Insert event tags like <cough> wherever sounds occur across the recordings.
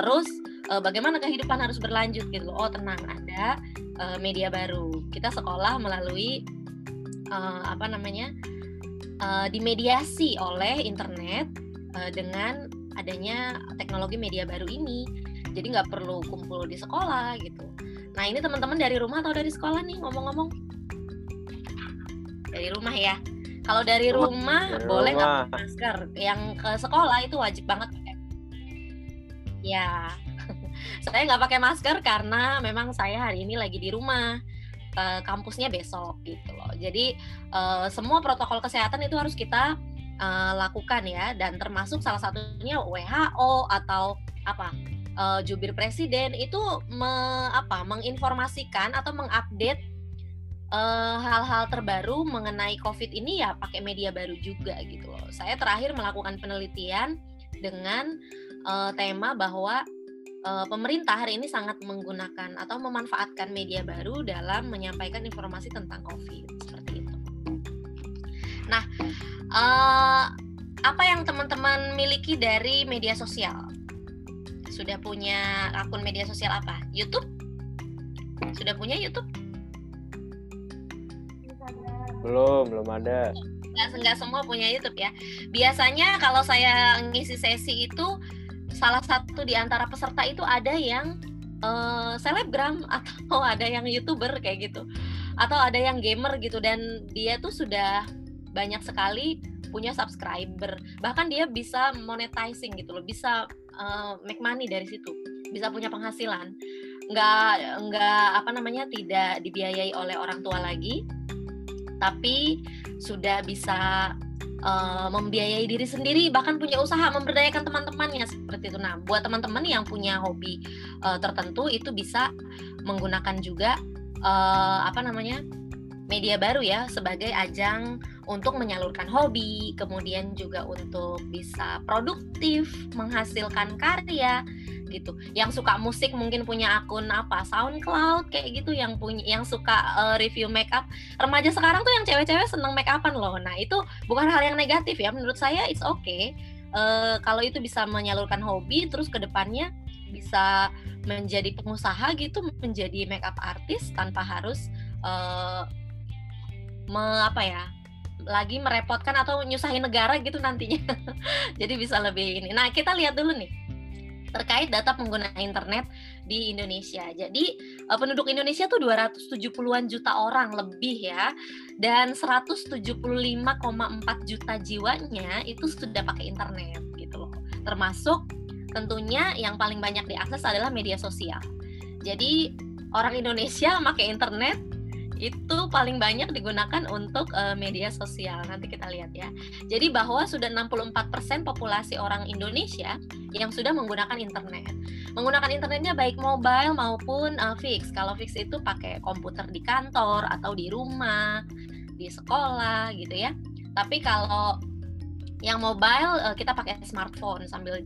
terus uh, bagaimana kehidupan harus berlanjut gitu. Oh tenang ada uh, media baru. Kita sekolah melalui uh, apa namanya uh, dimediasi oleh internet uh, dengan adanya teknologi media baru ini. Jadi nggak perlu kumpul di sekolah gitu. Nah ini teman-teman dari rumah atau dari sekolah nih ngomong-ngomong? Dari rumah ya. Kalau dari rumah. dari boleh nggak pakai masker? Yang ke sekolah itu wajib banget ya <laughs> saya nggak pakai masker karena memang saya hari ini lagi di rumah uh, kampusnya besok gitu loh. Jadi uh, semua protokol kesehatan itu harus kita uh, lakukan ya. Dan termasuk salah satunya WHO atau apa jubir presiden itu me, apa menginformasikan atau mengupdate hal-hal terbaru mengenai COVID ini ya pakai media baru juga gitu loh. Saya terakhir melakukan penelitian dengan uh, tema bahwa uh, pemerintah hari ini sangat menggunakan atau memanfaatkan media baru dalam menyampaikan informasi tentang COVID seperti itu. Nah, uh, apa yang teman-teman miliki dari media sosial? Sudah punya akun media sosial apa? YouTube? Sudah punya YouTube? Belum, belum ada. Nggak, nggak semua punya YouTube ya. Biasanya kalau saya ngisi sesi itu salah satu di antara peserta itu ada yang uh, selebgram <laughs> atau ada yang youtuber kayak gitu. Atau ada yang gamer gitu dan dia tuh sudah banyak sekali punya subscriber. Bahkan dia bisa monetizing gitu loh bisa uh, make money dari situ. Bisa punya penghasilan. Nggak nggak apa namanya tidak dibiayai oleh orang tua lagi. Tapi sudah bisa uh, membiayai diri sendiri bahkan punya usaha memberdayakan teman-temannya seperti itu. Nah buat teman-teman yang punya hobi uh, tertentu itu bisa menggunakan juga uh, apa namanya media baru ya sebagai ajang untuk menyalurkan hobi, kemudian juga untuk bisa produktif, menghasilkan karya gitu. Yang suka musik mungkin punya akun apa SoundCloud kayak gitu yang punya yang suka uh, review makeup. Remaja sekarang tuh yang cewek-cewek seneng make upan loh. Nah, itu bukan hal yang negatif ya menurut saya it's okay. Uh, kalau itu bisa menyalurkan hobi terus ke depannya bisa menjadi pengusaha gitu, menjadi makeup artist tanpa harus uh, me, apa ya lagi merepotkan atau nyusahin negara gitu nantinya. <laughs> Jadi bisa lebih ini. Nah, kita lihat dulu nih terkait data pengguna internet di Indonesia. Jadi uh, penduduk Indonesia tuh 270-an juta orang lebih ya. Dan 175,4 juta jiwanya itu sudah pakai internet gitu loh. Termasuk tentunya yang paling banyak diakses adalah media sosial. Jadi orang Indonesia <laughs> pakai internet itu paling banyak digunakan untuk uh, media sosial. Nanti kita lihat ya. Jadi bahwa sudah 64% populasi orang Indonesia yang sudah menggunakan internet. Menggunakan internetnya baik mobile maupun uh, fix. Kalau fix itu pakai komputer di kantor atau di rumah, di sekolah gitu ya. Tapi kalau yang mobile uh, kita pakai smartphone sambil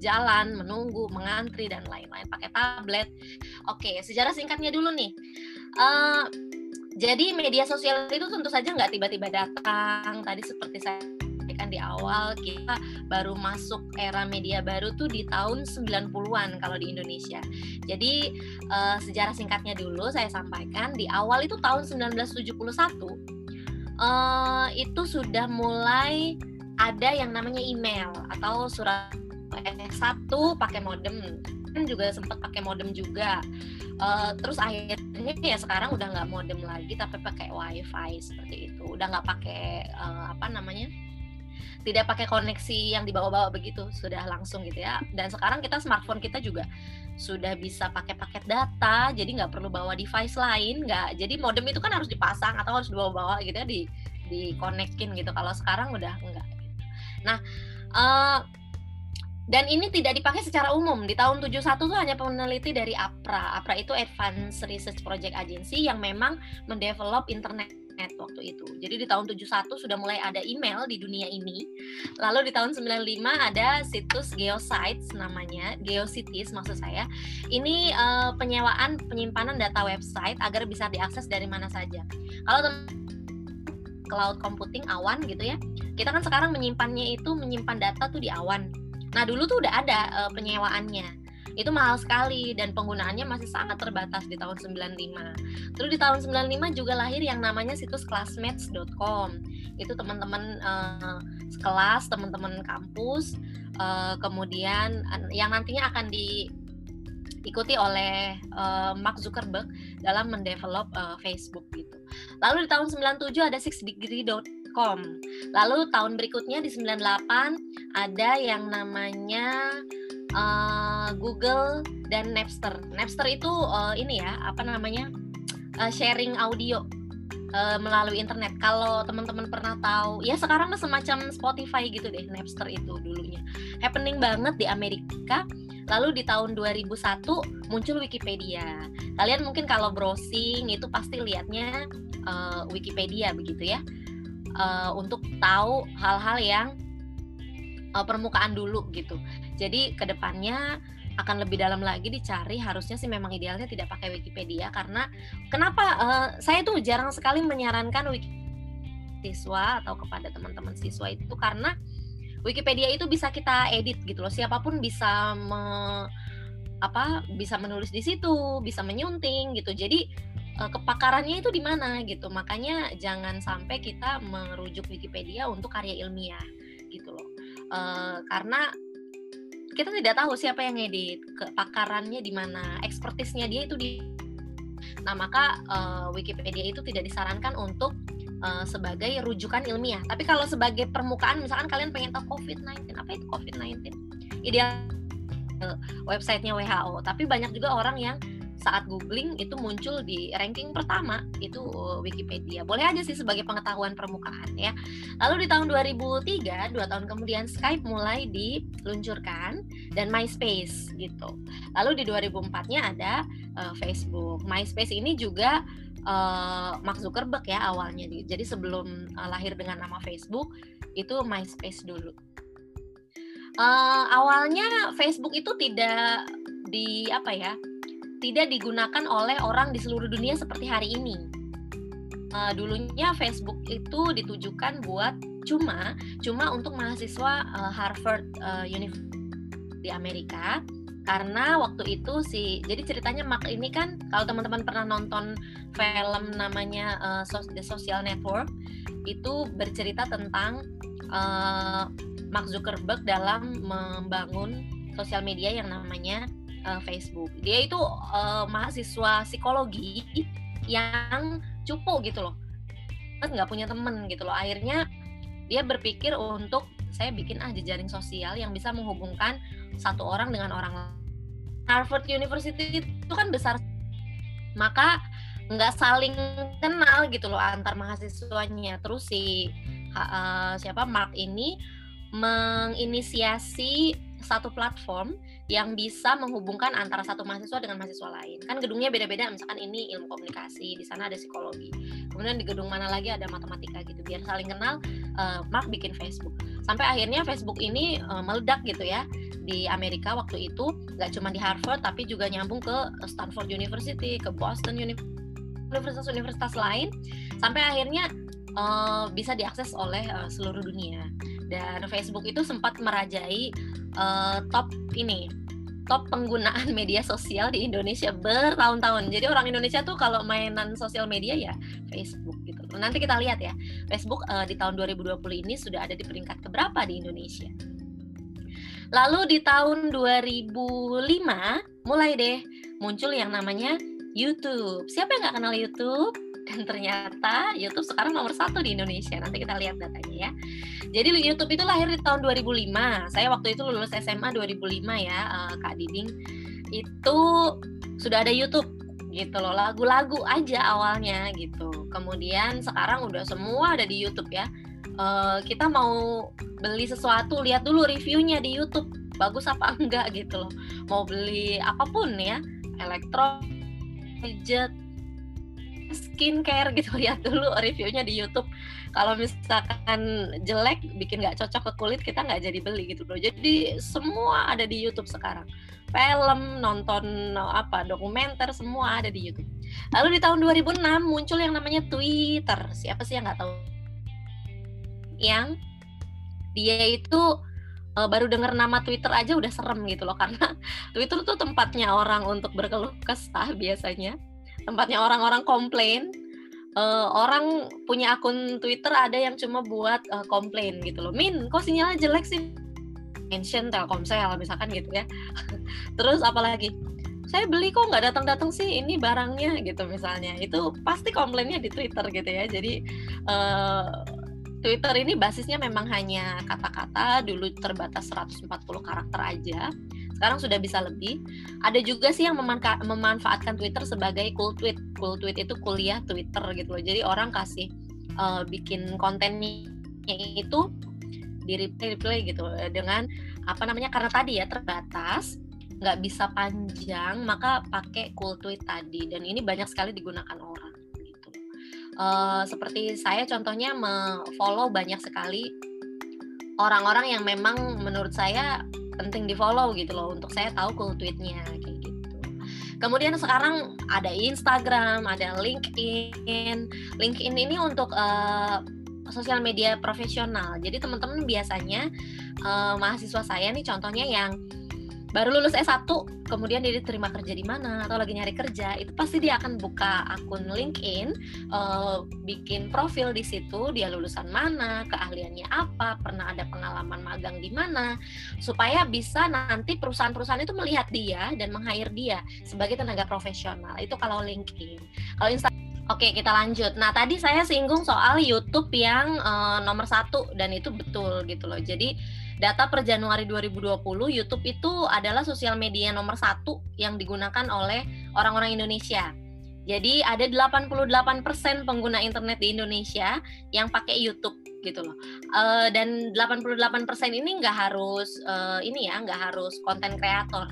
jalan, menunggu, mengantri dan lain-lain pakai tablet. Oke, sejarah singkatnya dulu nih. Jadi media sosial itu tentu saja nggak tiba-tiba datang. Tadi seperti saya sampaikan di awal, kita baru masuk era media baru tuh di tahun 90-an kalau di Indonesia. Jadi uh, sejarah singkatnya dulu saya sampaikan di awal itu tahun 1971 uh, itu sudah mulai ada yang namanya email atau surat S1 pakai modem juga sempat pakai modem juga. Uh, terus akhirnya ya sekarang udah nggak modem lagi tapi pakai wifi seperti itu. Udah nggak pakai uh, apa namanya tidak pakai koneksi yang dibawa-bawa begitu sudah langsung gitu ya. Dan sekarang kita smartphone kita juga sudah bisa pakai paket data jadi nggak perlu bawa device lain nggak. Jadi modem itu kan harus dipasang atau harus dibawa-bawa gitu ya di di konekin gitu. Kalau sekarang udah enggak gitu. nah uh, dan ini tidak dipakai secara umum. Di tahun 71 tuh hanya peneliti dari APRA. APRA itu Advanced Research Project Agency yang memang mendevelop internet waktu itu. Jadi di tahun 71 sudah mulai ada email di dunia ini. Lalu di tahun 95 ada situs Geosites namanya, Geocities maksud saya. Ini uh, penyewaan penyimpanan data website agar bisa diakses dari mana saja. Kalau cloud computing awan gitu ya. Kita kan sekarang menyimpannya itu menyimpan data tuh di awan Nah dulu tuh udah ada uh, penyewaannya. itu mahal sekali dan penggunaannya masih sangat terbatas di tahun 95. Terus di tahun 95 juga lahir yang namanya situs classmates.com. Itu teman-teman uh, sekelas, teman-teman kampus, uh, kemudian yang nantinya akan diikuti oleh uh, Mark Zuckerberg dalam mendevelop uh, Facebook gitu. Lalu di tahun 97 ada sixdegree.com Com. Lalu tahun berikutnya di 98 ada yang namanya uh, Google dan Napster. Napster itu uh, ini ya, apa namanya? Uh, sharing audio uh, melalui internet. Kalau teman-teman pernah tahu, ya sekarang semacam Spotify gitu deh, Napster itu dulunya. Happening banget di Amerika. Lalu di tahun 2001 muncul Wikipedia. Kalian mungkin kalau browsing itu pasti lihatnya uh, Wikipedia begitu ya uh, untuk tahu hal-hal yang uh, permukaan dulu gitu. Jadi ke depannya akan lebih dalam lagi dicari harusnya sih memang idealnya tidak pakai Wikipedia karena kenapa uh, saya tuh jarang sekali menyarankan Wiki siswa atau kepada teman-teman siswa itu karena Wikipedia itu bisa kita edit gitu loh siapa pun bisa me, apa bisa menulis di situ bisa menyunting gitu jadi uh, kepakarannya itu di mana gitu. Makanya jangan sampai kita merujuk Wikipedia untuk karya ilmiah gitu loh. Uh, karena kita tidak tahu siapa yang ngedit, kepakarannya di mana, ekspertisnya dia itu di Nah, maka uh, Wikipedia itu tidak disarankan untuk uh, sebagai rujukan ilmiah. Tapi kalau sebagai permukaan, misalkan kalian pengen tahu COVID-19, apa itu COVID-19? Ideal websitenya WHO. Tapi banyak juga orang yang saat googling itu muncul di ranking pertama itu uh, Wikipedia. Boleh aja sih sebagai pengetahuan permukaan ya. Lalu di tahun 2003, dua tahun kemudian Skype mulai diluncurkan dan MySpace gitu. Lalu di 2004-nya ada uh, Facebook. MySpace ini juga uh, Mark Zuckerberg ya awalnya. Jadi sebelum uh, lahir dengan nama Facebook itu MySpace dulu. Uh, awalnya Facebook itu tidak di apa ya tidak digunakan oleh orang di seluruh dunia seperti hari ini. Uh, dulunya Facebook itu ditujukan buat cuma cuma untuk mahasiswa uh, Harvard uh, University di Amerika karena waktu itu si jadi ceritanya Mark ini kan kalau teman-teman pernah nonton film namanya uh, The Social Network itu bercerita tentang uh, Mark Zuckerberg dalam membangun sosial media yang namanya uh, Facebook. Dia itu uh, mahasiswa psikologi yang cupu gitu loh, nggak punya temen gitu loh. Akhirnya dia berpikir untuk saya bikin ah jejaring sosial yang bisa menghubungkan satu orang dengan orang lain. Harvard University itu kan besar, maka nggak saling kenal gitu loh antar mahasiswanya. Terus si uh, siapa Mark ini menginisiasi satu platform yang bisa menghubungkan antara satu mahasiswa dengan mahasiswa lain. Kan gedungnya beda-beda, misalkan ini ilmu komunikasi, di sana ada psikologi. Kemudian di gedung mana lagi ada matematika gitu. Biar saling kenal, uh, Mark bikin Facebook. Sampai akhirnya Facebook ini uh, meledak gitu ya di Amerika waktu itu, nggak cuma di Harvard tapi juga nyambung ke Stanford University, ke Boston universitas-universitas lain, sampai akhirnya uh, bisa diakses oleh uh, seluruh dunia. Dan Facebook itu sempat merajai uh, top ini top penggunaan <laughs> media sosial di Indonesia bertahun-tahun. Jadi orang Indonesia tuh kalau mainan sosial media ya Facebook gitu. Nanti kita lihat ya, Facebook uh, di tahun 2020 ini sudah ada di peringkat keberapa di Indonesia. Lalu di tahun 2005 mulai deh muncul yang namanya YouTube. Siapa yang nggak kenal YouTube? Dan ternyata YouTube sekarang nomor satu di Indonesia. Nanti kita lihat datanya ya. Jadi YouTube itu lahir di tahun 2005. Saya waktu itu lulus SMA 2005 ya, uh, Kak Diding. Itu sudah ada YouTube gitu loh, lagu-lagu aja awalnya gitu. Kemudian sekarang udah semua ada di YouTube ya. Uh, kita mau beli sesuatu lihat dulu reviewnya di YouTube bagus apa enggak gitu loh. Mau beli apa pun ya, elektro, gadget, skincare <laughs> gitu. Lihat dulu reviewnya di YouTube. Kalau misalkan jelek bikin nggak cocok ke kulit kita nggak jadi beli gitu loh. Jadi semua ada di YouTube sekarang. Film nonton apa dokumenter semua ada di YouTube. Lalu di tahun 2006 muncul yang namanya Twitter. Siapa sih yang nggak tahu? Yang dia itu uh, baru dengar nama Twitter aja udah serem gitu loh. <laughs> Karena Twitter tuh tempatnya orang untuk berkeluh kesah biasanya tempatnya orang-orang komplain. Uh, orang punya akun Twitter ada yang cuma buat uh, komplain gitu loh. Min kok sinyalnya jelek sih? Mention Telkomsel misalkan gitu ya. <laughs> Terus apalagi saya beli kok nggak datang-datang sih ini barangnya gitu misalnya. Itu pasti komplainnya di Twitter gitu ya. Jadi uh, Twitter ini basisnya memang hanya kata-kata dulu terbatas 140 karakter aja sekarang sudah bisa lebih. Ada juga sih yang memanfa memanfaatkan Twitter sebagai cool tweet. Cool tweet itu kuliah Twitter gitu loh. Jadi orang kasih uh, bikin kontennya itu di replay replay gitu dengan apa namanya karena tadi ya terbatas nggak bisa panjang maka pakai cool tweet tadi. Dan ini banyak sekali digunakan orang gitu. Uh, seperti saya contohnya follow banyak sekali orang-orang yang memang menurut saya penting di follow gitu loh untuk saya tahu cool tweetnya kayak gitu. Kemudian sekarang ada Instagram ada LinkedIn. LinkedIn ini untuk uh, sosial media profesional. Jadi teman-teman biasanya uh, mahasiswa saya nih contohnya yang baru lulus S1 kemudian dia diterima kerja di mana atau lagi nyari kerja itu pasti dia akan buka akun LinkedIn uh, bikin profil di situ dia lulusan mana keahliannya apa pernah ada pengalaman magang di mana supaya bisa nanti perusahaan-perusahaan itu melihat dia dan meng-hire dia sebagai tenaga profesional itu kalau LinkedIn kalau Instagram Oke, kita lanjut. Nah, tadi saya singgung soal YouTube yang uh, nomor satu dan itu betul gitu loh. Jadi data per Januari 2020 YouTube itu adalah sosial media nomor satu yang digunakan oleh orang-orang Indonesia. Jadi ada 88% pengguna internet di Indonesia yang pakai YouTube gitu loh. Uh, dan 88% ini nggak harus uh, ini ya, nggak harus konten kreator.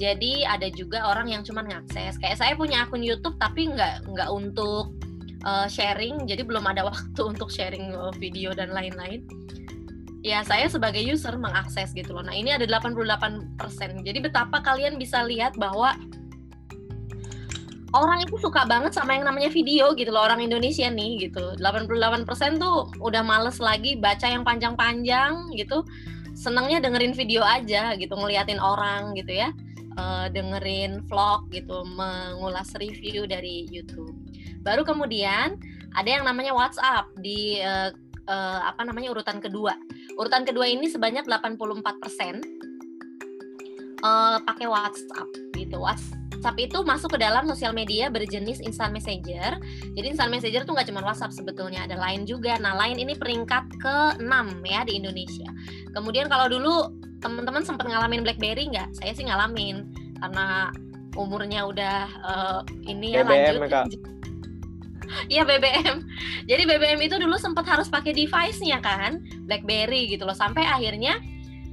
Jadi ada juga orang yang cuma ngakses. Kayak saya punya akun YouTube tapi nggak nggak untuk uh, sharing, jadi belum ada <laughs> waktu untuk sharing video dan lain-lain ya saya sebagai user mengakses gitu loh. Nah, ini ada 88%. Jadi betapa kalian bisa lihat bahwa orang itu suka banget sama yang namanya video gitu loh, orang Indonesia nih gitu. 88% tuh udah males lagi baca yang panjang-panjang gitu. Senengnya dengerin video aja gitu, ngeliatin orang gitu ya. Uh, dengerin vlog gitu, mengulas review dari YouTube. Baru kemudian ada yang namanya WhatsApp di uh, uh, apa namanya urutan kedua. Urutan kedua ini sebanyak 84 persen uh, pakai WhatsApp gitu. WhatsApp itu masuk ke dalam sosial media berjenis instant messenger. Jadi instant messenger tuh nggak cuma WhatsApp sebetulnya ada lain juga. Nah lain ini peringkat ke-6 ya di Indonesia. Kemudian kalau dulu teman-teman sempat ngalamin BlackBerry nggak? Saya sih ngalamin karena umurnya udah uh, ini ya BBM, lanjut. Kak <laughs> Iya BBM. Jadi BBM itu dulu sempat harus pakai device-nya kan, BlackBerry gitu loh. Sampai akhirnya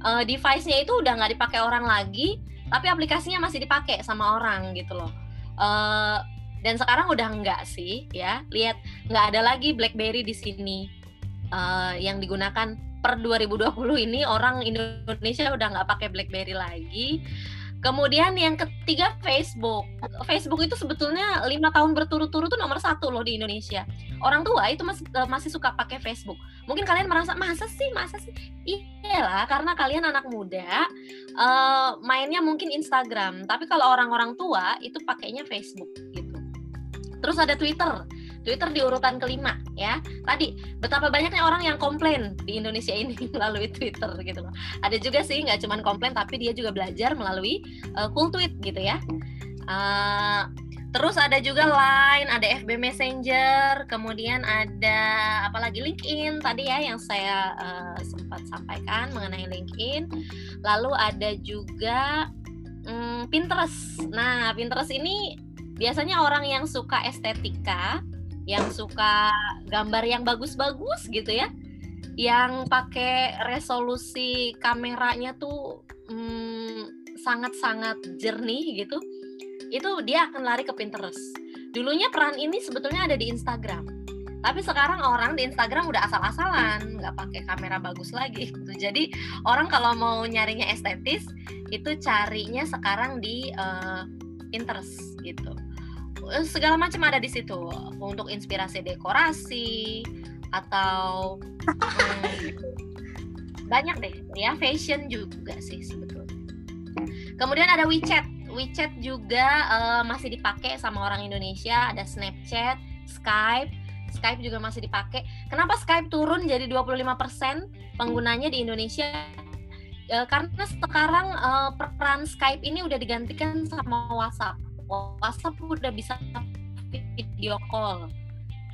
uh, device-nya itu udah nggak dipakai orang lagi, tapi aplikasinya masih dipakai sama orang gitu loh. Uh, dan sekarang udah enggak sih ya. Lihat nggak ada lagi BlackBerry di sini uh, yang digunakan per 2020 ini orang Indonesia udah nggak pakai BlackBerry lagi. Kemudian yang ketiga Facebook. Facebook itu sebetulnya lima tahun berturut-turut tuh nomor satu loh di Indonesia. Orang tua itu masih eh, masih suka pakai Facebook. Mungkin kalian merasa masa sih, masa sih? Iyalah, karena kalian anak muda uh, mainnya mungkin Instagram. Tapi kalau orang-orang tua itu pakainya Facebook gitu. Terus ada Twitter. Twitter di urutan kelima ya. Tadi betapa banyaknya orang yang komplain di Indonesia ini <laughs> melalui Twitter gitu loh. Ada juga sih nggak cuma komplain tapi dia juga belajar melalui uh, cool tweet gitu ya. Uh, terus ada juga Line, ada FB Messenger, kemudian ada apalagi LinkedIn tadi ya yang saya uh, sempat sampaikan mengenai LinkedIn. Lalu ada juga um, Pinterest. Nah, Pinterest ini biasanya orang yang suka estetika yang suka gambar yang bagus-bagus gitu ya. Yang pakai resolusi kameranya tuh hmm, sangat-sangat hmm, jernih gitu. Itu dia akan lari ke Pinterest. Dulunya peran ini sebetulnya ada di Instagram. Tapi sekarang orang di Instagram udah asal-asalan nggak pakai kamera bagus lagi gitu. jadi orang kalau mau nyarinya estetis itu carinya sekarang di uh, Pinterest gitu segala macam ada di situ. Untuk inspirasi dekorasi atau hmm, <laughs> banyak deh. Ya fashion juga sih sebetulnya. Kemudian ada WeChat. WeChat juga uh, masih dipakai sama orang Indonesia. Ada Snapchat Skype. Skype juga masih dipakai. Kenapa Skype turun jadi 25% penggunanya di Indonesia? Uh, karena sekarang uh, peran Skype ini udah digantikan sama WhatsApp WhatsApp udah bisa video call.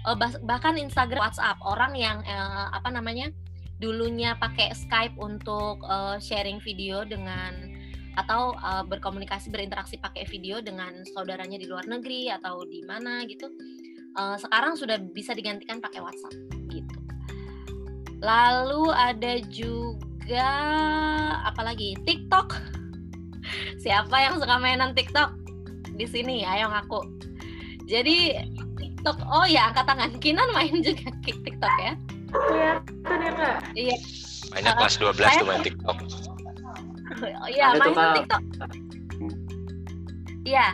Uh, bahkan Instagram WhatsApp. Orang yang uh, apa namanya dulunya pakai Skype untuk uh, sharing video dengan atau uh, berkomunikasi berinteraksi pakai video dengan saudaranya di luar negeri atau di mana gitu uh, sekarang sudah bisa digantikan pakai WhatsApp gitu. Lalu ada juga apalagi TikTok. <laughs> Siapa yang suka mainan TikTok di sini ayo ngaku jadi TikTok oh ya angkat tangan Kinan main juga <laughs> TikTok ya Iya, itu dia kak. Iya. Banyak kelas 12 saya... tuh main TikTok. Iya, main TikTok. Iya,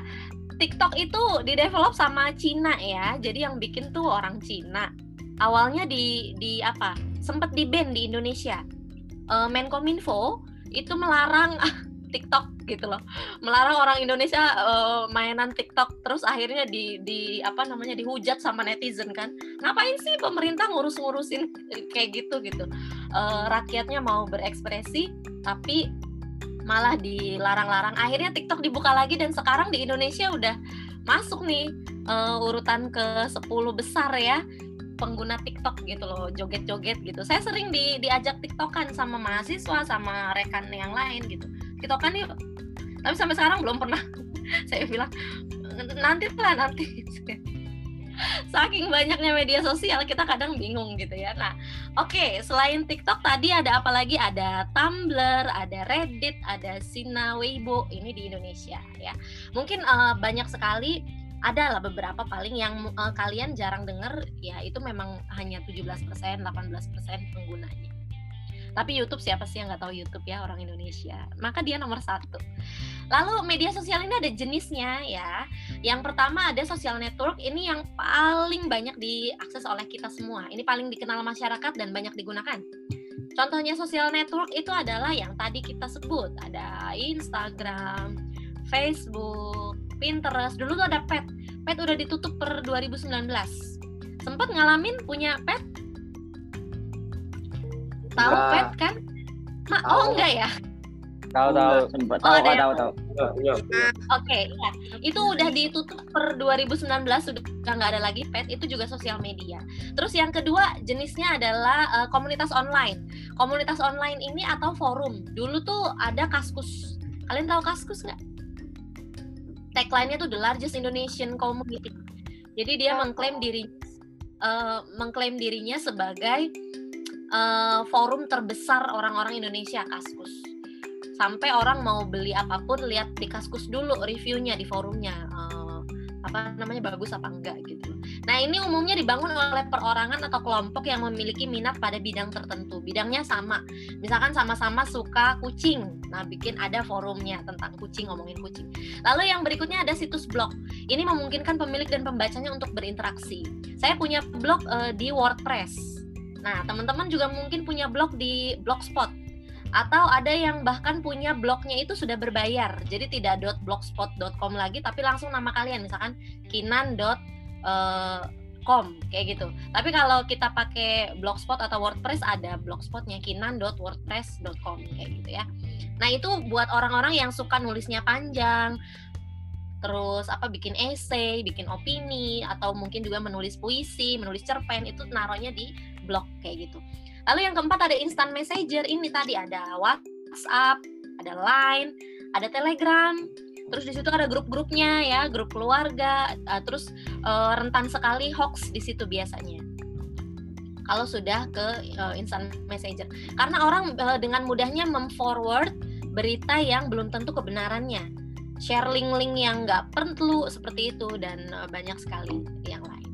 TikTok itu didevelop sama Cina ya. Jadi yang bikin tuh orang Cina. Awalnya di di apa? Sempat di ban di Indonesia. Uh, Menkominfo itu melarang <laughs> TikTok gitu loh. Melarang orang Indonesia uh, mainan TikTok terus akhirnya di di apa namanya dihujat sama netizen kan. Ngapain sih pemerintah ngurus-ngurusin <laughs> kayak gitu gitu. Uh, rakyatnya mau berekspresi tapi malah dilarang-larang. Akhirnya TikTok dibuka lagi dan sekarang di Indonesia udah masuk nih uh, urutan ke 10 besar ya pengguna TikTok gitu loh, joget-joget gitu. Saya sering di, diajak TikTokan sama mahasiswa, sama rekan yang lain gitu tiktokan yuk. Tapi sampai sekarang belum pernah. <laughs> Saya bilang nanti lah nanti. <laughs> Saking banyaknya media sosial kita kadang bingung gitu ya. Nah oke okay, selain TikTok tadi ada apa lagi? Ada Tumblr ada Reddit ada Sina Weibo. Ini di Indonesia ya. Mungkin uh, banyak sekali ada lah beberapa paling yang uh, kalian jarang dengar ya itu memang hanya 17% 18% penggunanya tapi YouTube siapa sih yang nggak tahu YouTube ya orang Indonesia? Maka dia nomor satu. Lalu media sosial ini ada jenisnya ya. Yang pertama ada social network. Ini yang paling banyak diakses oleh kita semua. Ini paling dikenal masyarakat dan banyak digunakan. Contohnya social network itu adalah yang tadi kita sebut. Ada Instagram, Facebook, Pinterest. Dulu tuh ada Pet. Pet udah ditutup per 2019. Sempat ngalamin punya Pet? Tahu nah. pet kan Ma oh enggak ya tahu tahu sempat tahu oh, tahu tahu iya, iya. Oke, ya. Itu udah ditutup per 2019 sudah nggak ada lagi pet. Itu juga sosial media. Terus yang kedua jenisnya adalah uh, komunitas online. Komunitas online ini atau forum. Dulu tuh ada Kaskus. Kalian tahu Kaskus nggak? Tagline-nya tuh the largest Indonesian community. Jadi dia mengklaim diri uh, mengklaim dirinya sebagai uh, forum terbesar orang-orang Indonesia Kaskus. Sampai orang mau beli apa pun lihat di Kaskus dulu reviewnya di forumnya uh, apa namanya bagus apa enggak gitu. Nah ini umumnya dibangun oleh perorangan atau kelompok yang memiliki minat pada bidang tertentu. Bidangnya sama, misalkan sama-sama suka kucing. Nah bikin ada forumnya tentang kucing ngomongin kucing. Lalu yang berikutnya ada situs blog. Ini memungkinkan pemilik dan pembacanya untuk berinteraksi. Saya punya blog uh, di WordPress Nah, teman-teman juga mungkin punya blog di Blogspot atau ada yang bahkan punya blognya itu sudah berbayar. Jadi tidak .blogspot.com lagi tapi langsung nama kalian misalkan kinan.com eh, kayak gitu. Tapi kalau kita pakai Blogspot atau WordPress ada blogspotnya kinan.wordpress.com kayak gitu ya. Nah, itu buat orang-orang yang suka nulisnya panjang, terus apa bikin essay, bikin opini atau mungkin juga menulis puisi, menulis cerpen itu naruhnya di blog kayak gitu. Lalu yang keempat ada instant messenger. Ini tadi ada WhatsApp, ada Line, ada Telegram. Terus di situ ada grup-grupnya ya, grup keluarga. Uh, terus uh, rentan sekali hoax di situ biasanya. Kalau sudah ke uh, instant messenger, karena orang dengan mudahnya memforward berita yang belum tentu kebenarannya share link-link yang nggak perlu seperti itu dan banyak sekali yang lain.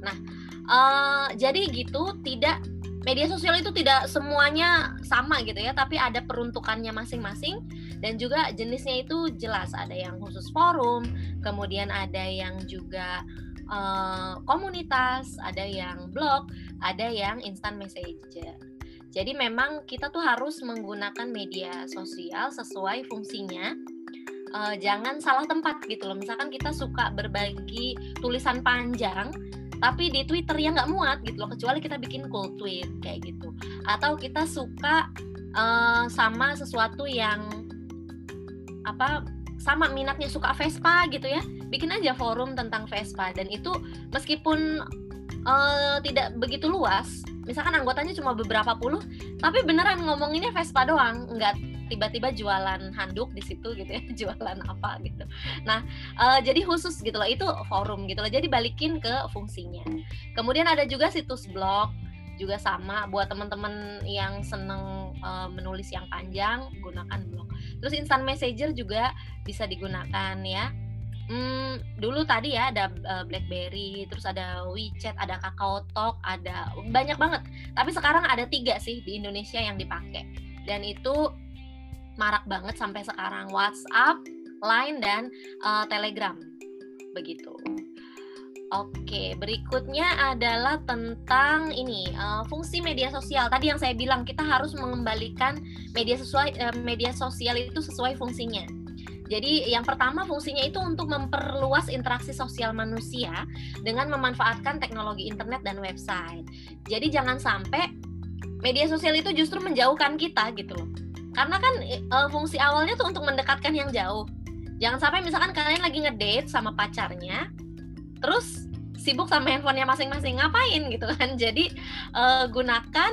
Nah, uh, jadi gitu tidak media sosial itu tidak semuanya sama gitu ya, tapi ada peruntukannya masing-masing dan juga jenisnya itu jelas ada yang khusus forum, kemudian ada yang juga uh, komunitas, ada yang blog, ada yang instant messenger. Jadi memang kita tuh harus menggunakan media sosial sesuai fungsinya. Uh, jangan salah tempat gitu loh. Misalkan kita suka berbagi tulisan panjang, tapi di Twitter yang nggak muat gitu loh. Kecuali kita bikin cool tweet kayak gitu. Atau kita suka uh, sama sesuatu yang apa sama minatnya suka Vespa gitu ya bikin aja forum tentang Vespa dan itu meskipun uh, tidak begitu luas misalkan anggotanya cuma beberapa puluh tapi beneran ngomonginnya Vespa doang nggak tiba-tiba jualan handuk di situ gitu ya <laughs> jualan apa gitu. Nah uh, jadi khusus gitu loh itu forum gitu loh. Jadi balikin ke fungsinya. Kemudian ada juga situs blog juga sama buat teman-teman yang seneng uh, menulis yang panjang gunakan blog. Terus instant messenger juga bisa digunakan ya. Hmm, dulu tadi ya ada uh, BlackBerry, terus ada WeChat, ada Kakao Talk, ada banyak banget. Tapi sekarang ada tiga sih di Indonesia yang dipakai. Dan itu marak banget sampai sekarang WhatsApp, Line dan uh, Telegram, begitu. Oke, berikutnya adalah tentang ini uh, fungsi media sosial. Tadi yang saya bilang kita harus mengembalikan media sesuai uh, media sosial itu sesuai fungsinya. Jadi yang pertama fungsinya itu untuk memperluas interaksi sosial manusia dengan memanfaatkan teknologi internet dan website. Jadi jangan sampai media sosial itu justru menjauhkan kita gitu loh. Karena kan e, fungsi awalnya tuh untuk mendekatkan yang jauh. Jangan sampai misalkan kalian lagi ngedate sama pacarnya, terus sibuk sama handphonenya masing-masing ngapain gitu kan. <laughs> Jadi e, gunakan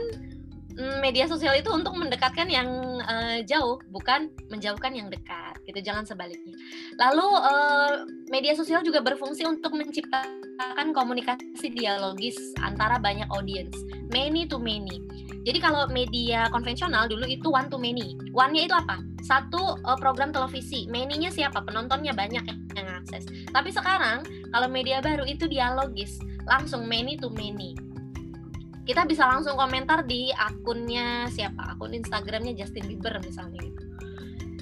media sosial itu untuk mendekatkan yang uh, jauh, bukan menjauhkan yang dekat. Gitu, jangan sebaliknya. Lalu uh, media sosial juga berfungsi untuk menciptakan komunikasi dialogis antara banyak audiens, many to many. Jadi kalau media konvensional dulu itu one to many. One-nya itu apa? Satu uh, program televisi, many-nya siapa? Penontonnya banyak yang akses. Tapi sekarang kalau media baru itu dialogis, langsung many to many kita bisa langsung komentar di akunnya siapa akun Instagramnya Justin Bieber misalnya gitu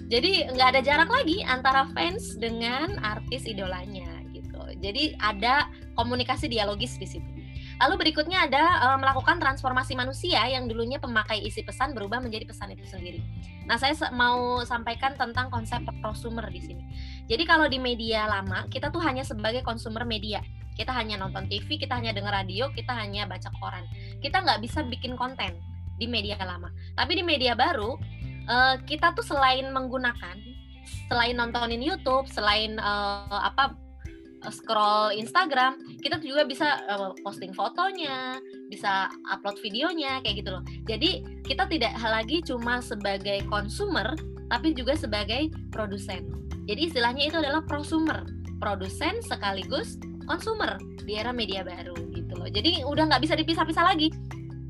jadi nggak ada jarak lagi antara fans dengan artis idolanya gitu jadi ada komunikasi dialogis di situ Lalu berikutnya ada e, melakukan transformasi manusia yang dulunya pemakai isi pesan berubah menjadi pesan itu sendiri. Nah, saya mau sampaikan tentang konsep prosumer di sini. Jadi kalau di media lama, kita tuh hanya sebagai konsumer media kita hanya nonton TV kita hanya dengar radio kita hanya baca koran kita nggak bisa bikin konten di media lama tapi di media baru uh, kita tuh selain menggunakan selain nontonin YouTube selain uh, apa scroll Instagram, kita juga bisa uh, posting fotonya, bisa upload videonya kayak gitu loh. Jadi kita tidak lagi cuma sebagai consumer, tapi juga sebagai produsen. Jadi istilahnya itu adalah prosumer, produsen sekaligus konsumer di era media baru gitu loh. Jadi udah nggak bisa dipisah-pisah lagi.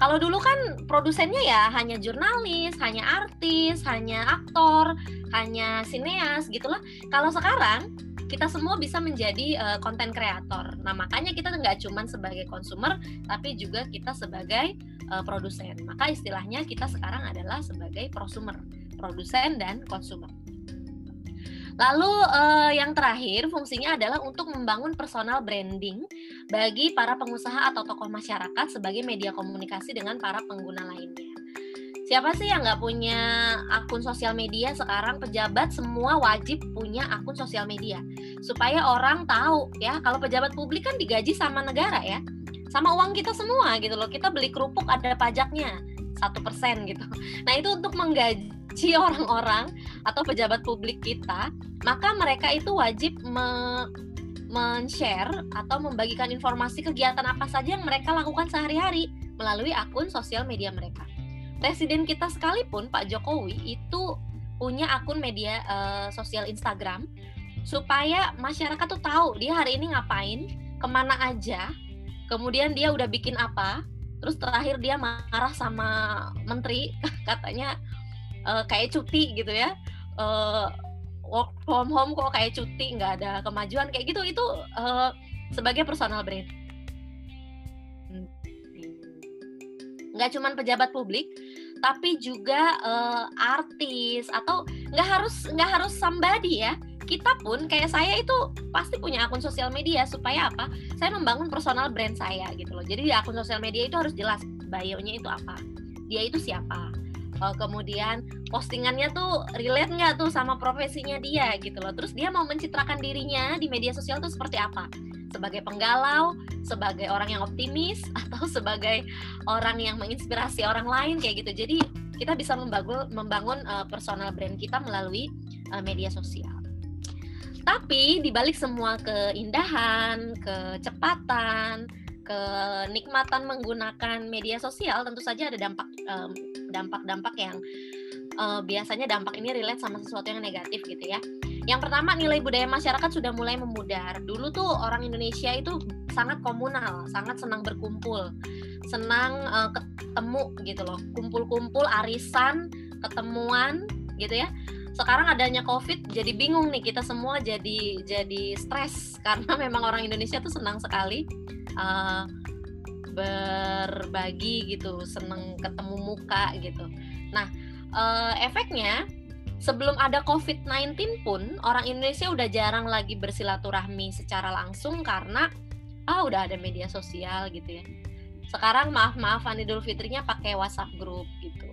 Kalau dulu kan produsennya ya hanya jurnalis, hanya artis, hanya aktor, hanya sineas gitulah. Kalau sekarang kita semua bisa menjadi konten uh, kreator. Nah makanya kita nggak cuma sebagai konsumer, tapi juga kita sebagai uh, produsen. Maka istilahnya kita sekarang adalah sebagai prosumer, produsen dan konsumer. Lalu uh, yang terakhir fungsinya adalah untuk membangun personal branding bagi para pengusaha atau tokoh masyarakat sebagai media komunikasi dengan para pengguna lainnya. Siapa sih yang nggak punya akun sosial media sekarang? Pejabat semua wajib punya akun sosial media supaya orang tahu ya kalau pejabat publik kan digaji sama negara ya, sama uang kita semua gitu loh. Kita beli kerupuk ada pajaknya satu persen gitu. Nah itu untuk menggaji <laughs> orang-orang atau pejabat publik kita, maka mereka itu wajib me men-share atau membagikan informasi kegiatan apa saja yang mereka lakukan sehari-hari melalui akun sosial media mereka. Presiden kita sekalipun Pak Jokowi itu punya akun media uh, sosial Instagram supaya masyarakat tuh tahu dia hari ini ngapain, ke mana aja, kemudian dia udah bikin apa, terus terakhir dia marah sama menteri <laughs> katanya uh, kayak cuti gitu ya. Uh, work from home kok kayak cuti nggak ada kemajuan kayak gitu. Itu uh, sebagai personal brand. Nggak cuma pejabat publik tapi juga uh, artis atau nggak harus nggak harus somebody ya kita pun kayak saya itu pasti punya akun sosial media supaya apa? Saya membangun personal brand saya gitu loh. Jadi di akun sosial media itu harus jelas bio-nya itu apa dia itu siapa. Uh, kemudian postingannya tuh relate nggak tuh sama profesinya dia gitu loh. Terus dia mau mencitrakan dirinya di media sosial tuh seperti apa? Sebagai penggalau sebagai orang yang optimis <laughs> atau sebagai orang yang menginspirasi orang lain kayak gitu. Jadi kita bisa membangun membangun uh, personal brand kita melalui uh, media sosial tapi dibalik semua keindahan kecepatan kenikmatan menggunakan media sosial tentu saja ada dampak dampak-dampak yang uh, biasanya dampak ini relate sama sesuatu yang negatif gitu ya. Yang pertama nilai budaya masyarakat sudah mulai memudar. Dulu tuh orang Indonesia itu sangat komunal, sangat senang berkumpul, senang uh, ketemu gitu loh, kumpul-kumpul, arisan, ketemuan gitu ya. Sekarang adanya COVID jadi bingung nih kita semua jadi jadi stres <laughs> karena memang orang Indonesia tuh senang sekali uh, berbagi gitu, seneng ketemu muka gitu. Nah, uh, efeknya sebelum ada COVID-19 pun orang Indonesia udah jarang lagi bersilaturahmi secara langsung karena ah udah ada media sosial gitu ya. Sekarang maaf-maafan Idul Fitrinya pakai WhatsApp grup gitu.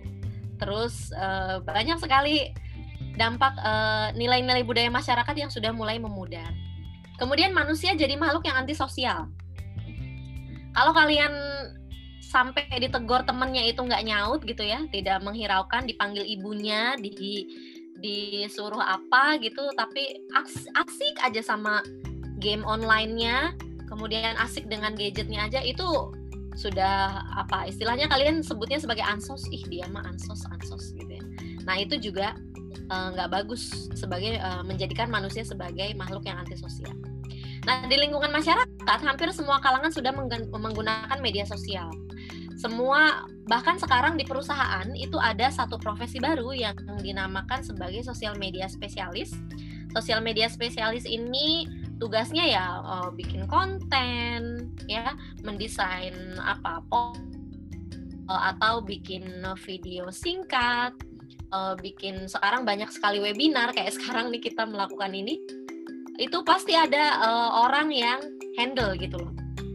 Terus uh, banyak sekali dampak nilai-nilai uh, budaya masyarakat yang sudah mulai memudar. Kemudian manusia jadi makhluk yang antisosial. Kalau kalian sampai ditegur temennya itu nggak nyaut gitu ya tidak menghiraukan dipanggil ibunya di disuruh apa gitu tapi asik aja sama game onlinenya kemudian asik dengan gadgetnya aja itu sudah apa istilahnya kalian sebutnya sebagai ansos. Ih dia mah ansos ansos gitu ya. Nah itu juga eh, nggak uh, bagus sebagai uh, menjadikan manusia sebagai makhluk yang antisosial Nah, di lingkungan masyarakat, hampir semua kalangan sudah menggunakan media sosial. Semua, bahkan sekarang di perusahaan itu ada satu profesi baru yang dinamakan sebagai sosial media spesialis. Sosial media spesialis ini tugasnya ya uh, bikin konten, ya, mendesain apa uh, atau bikin video singkat, uh, bikin sekarang banyak sekali webinar kayak sekarang nih kita melakukan ini itu pasti ada uh, orang yang handle gitu loh.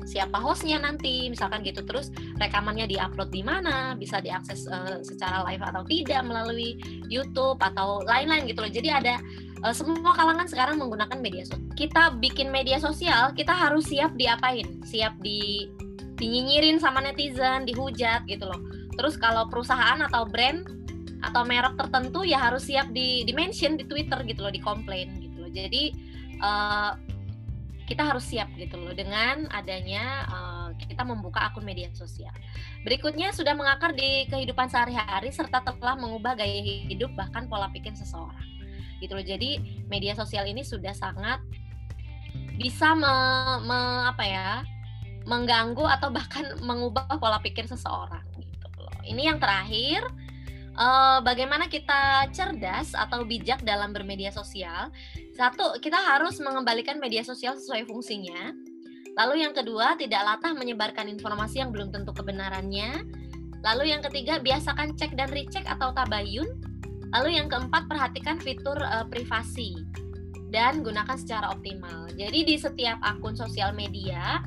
Siapa hostnya nanti misalkan gitu. Terus rekamannya diupload di mana bisa diakses uh, secara live atau tidak melalui YouTube atau lain-lain gitu loh. Jadi ada uh, semua kalangan sekarang menggunakan media sosial kita bikin media sosial kita harus siap diapain? Siap di dinyinyirin sama netizen dihujat gitu loh. Terus kalau perusahaan atau brand atau merek tertentu ya harus siap di di mention di Twitter gitu loh di komplain gitu loh jadi uh, kita harus siap gitu loh dengan adanya uh, kita membuka akun media sosial. Berikutnya sudah mengakar di kehidupan sehari-hari serta telah mengubah gaya hidup bahkan pola pikir seseorang. Gitu loh. Jadi media sosial ini sudah sangat bisa me, me, apa ya? mengganggu atau bahkan mengubah pola pikir seseorang gitu loh. Ini yang terakhir uh, bagaimana kita cerdas atau bijak dalam bermedia sosial. Satu, kita harus mengembalikan media sosial sesuai fungsinya. Lalu yang kedua, tidak latah menyebarkan informasi yang belum tentu kebenarannya. Lalu yang ketiga, biasakan cek dan recheck atau tabayun. Lalu yang keempat, perhatikan fitur uh, privasi dan gunakan secara optimal. Jadi di setiap akun sosial media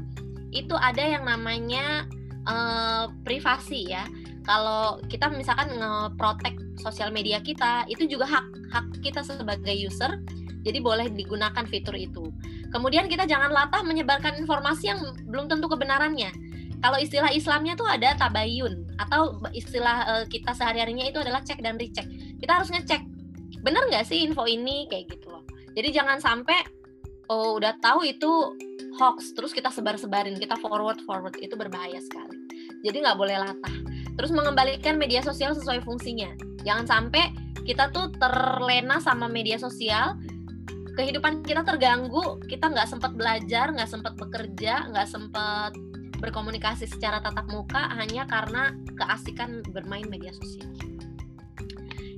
itu ada yang namanya uh, privasi ya kalau kita misalkan nge-protect sosial media kita itu juga hak hak kita sebagai user. Jadi boleh digunakan fitur itu. Kemudian kita jangan latah menyebarkan informasi yang belum tentu kebenarannya. Kalau istilah Islamnya tuh ada tabayun atau istilah uh, kita sehari-harinya itu adalah cek dan recheck. Kita harus ngecek bener nggak sih info ini? Kayak gitu loh. Jadi jangan sampai oh udah tahu itu hoax terus kita sebar-sebarin kita forward forward itu berbahaya sekali. Jadi nggak boleh latah terus mengembalikan media sosial sesuai fungsinya. Jangan sampai kita tuh terlena sama media sosial kehidupan kita terganggu kita nggak sempat belajar nggak sempat bekerja nggak sempat berkomunikasi secara tatap muka hanya karena keasikan bermain media sosial.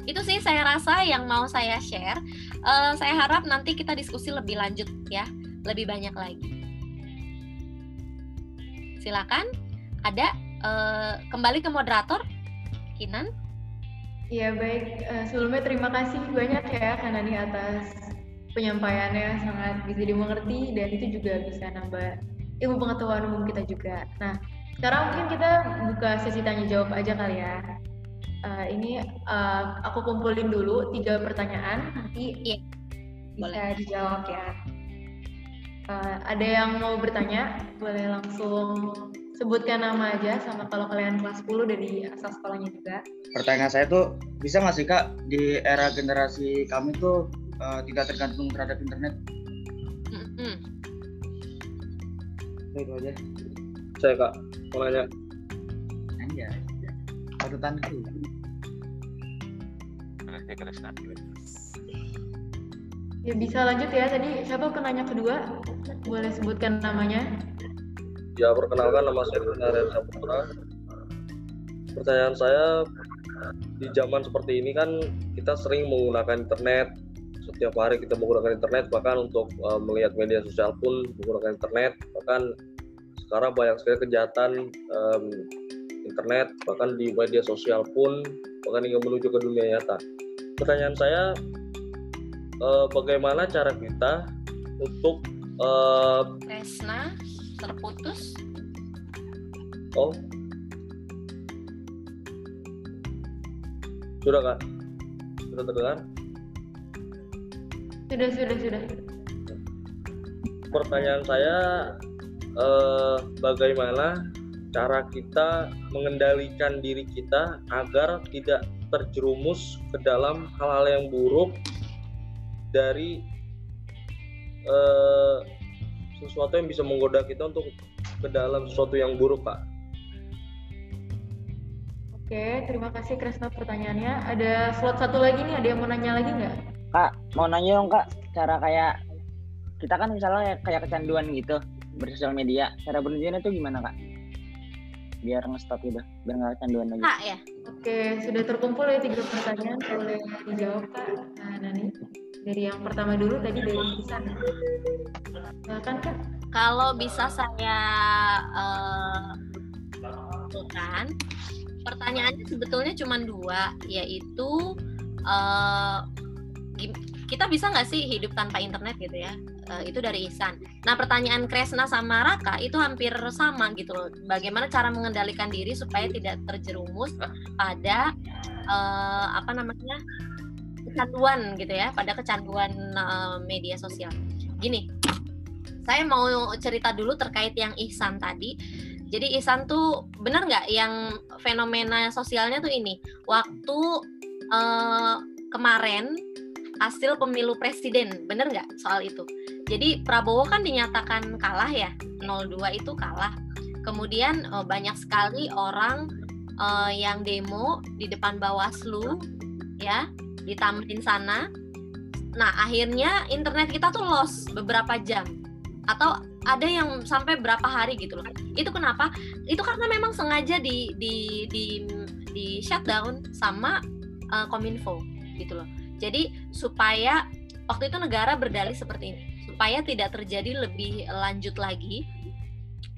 Itu sih saya rasa yang mau saya share. Uh, saya harap nanti kita diskusi lebih lanjut ya lebih banyak lagi. Silakan ada uh, kembali ke moderator, Kinan. Iya baik, uh, sebelumnya terima kasih banyak ya Kanani atas penyampaiannya sangat bisa dimengerti dan itu juga bisa nambah ilmu pengetahuan umum kita juga. Nah, sekarang mungkin kita buka sesi tanya jawab aja kali ya. Uh, ini uh, aku kumpulin dulu tiga pertanyaan, nanti Iya. bisa Boleh. dijawab ya. Uh, ada yang mau bertanya, boleh langsung sebutkan nama aja sama kalau kalian kelas 10 dari asal sekolahnya juga. Pertanyaan saya tuh bisa nggak sih kak di era generasi kami tuh eh, tidak tergantung terhadap internet? Mm-mm. Itu aja. Saya kak, mau nanya. Aja. Patutanku. Oke, Krisna. Ya bisa lanjut ya, tadi siapa penanya kedua? Boleh sebutkan namanya? Ya perkenalkan nama saya Kurnia Saputra. Pertanyaan saya di zaman seperti ini kan kita sering menggunakan internet. Setiap hari kita menggunakan internet bahkan untuk uh, melihat media sosial pun menggunakan internet. Bahkan sekarang banyak sekali kejahatan um, internet bahkan di media sosial pun bahkan hingga menuju ke dunia nyata. Pertanyaan saya uh, bagaimana cara kita untuk uh, Kresna terputus. Oh. Sudah kak? Sudah terdengar? Sudah, sudah, sudah. Pertanyaan saya, eh, bagaimana cara kita mengendalikan diri kita agar tidak terjerumus ke dalam hal-hal yang buruk dari eh, sesuatu yang bisa menggoda kita untuk ke dalam sesuatu yang buruk, Pak. Oke, terima kasih Kresna pertanyaannya. Ada slot satu lagi nih, ada yang mau nanya lagi nggak? Kak, mau nanya dong kak, cara kayak kita kan misalnya kayak kecanduan gitu bersosial media, cara berhentinya itu gimana kak? Biar nge-stop gitu, biar nggak kecanduan lagi. Kak ya. Oke, sudah terkumpul ya tiga pertanyaan. Boleh dijawab Kak Nah, Nani. Dari yang pertama dulu tadi dari Isan. Silakan Kak. Kalau bisa saya eh, tentukan, pertanyaannya sebetulnya cuma dua, yaitu gim- kita bisa nggak sih hidup tanpa internet gitu ya? Eh, itu dari Ihsan. Nah pertanyaan Kresna sama Raka itu hampir sama gitu loh. Bagaimana cara mengendalikan diri supaya tidak terjerumus pada eh, apa namanya kecanduan gitu ya, pada kecanduan eh, media sosial. Gini, saya mau cerita dulu terkait yang Ihsan tadi. Jadi Ihsan tuh benar nggak yang fenomena sosialnya tuh ini waktu eh, kemarin hasil pemilu presiden, bener nggak soal itu? Jadi Prabowo kan dinyatakan kalah ya, 02 itu kalah. Kemudian eh, banyak sekali orang eh, yang demo di depan Bawaslu, ya, di Tamrin sana. Nah akhirnya internet kita tuh lost beberapa jam atau ada yang sampai berapa hari gitu loh. Itu kenapa? Itu karena memang sengaja di di di di shutdown sama uh, Kominfo gitu loh. Jadi supaya waktu itu negara berdalih seperti ini, supaya tidak terjadi lebih lanjut lagi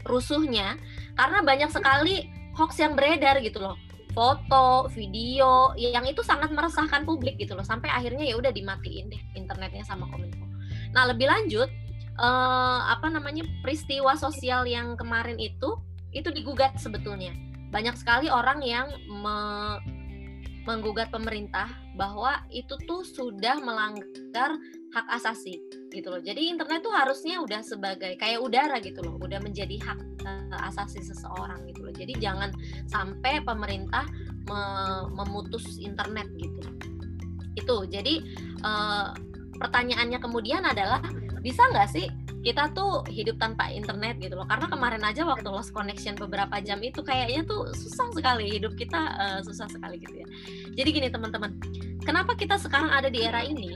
rusuhnya karena banyak sekali hoax yang beredar gitu loh. Foto, video yang itu sangat meresahkan publik gitu loh. Sampai akhirnya ya udah dimatiin deh internetnya sama Kominfo. Nah, lebih lanjut eh, apa namanya peristiwa sosial yang kemarin itu itu digugat sebetulnya banyak sekali orang yang me- menggugat pemerintah bahwa itu tuh sudah melanggar hak asasi gitu loh jadi internet tuh harusnya udah sebagai kayak udara gitu loh udah menjadi hak asasi seseorang gitu loh. Jadi jangan sampai pemerintah me- memutus internet gitu. Itu jadi eh, pertanyaannya kemudian adalah bisa nggak sih kita tuh hidup tanpa internet gitu loh? Karena kemarin aja waktu lost connection beberapa jam itu kayaknya tuh susah sekali hidup kita eh, susah sekali gitu ya. Jadi gini teman-teman kenapa kita sekarang ada di era ini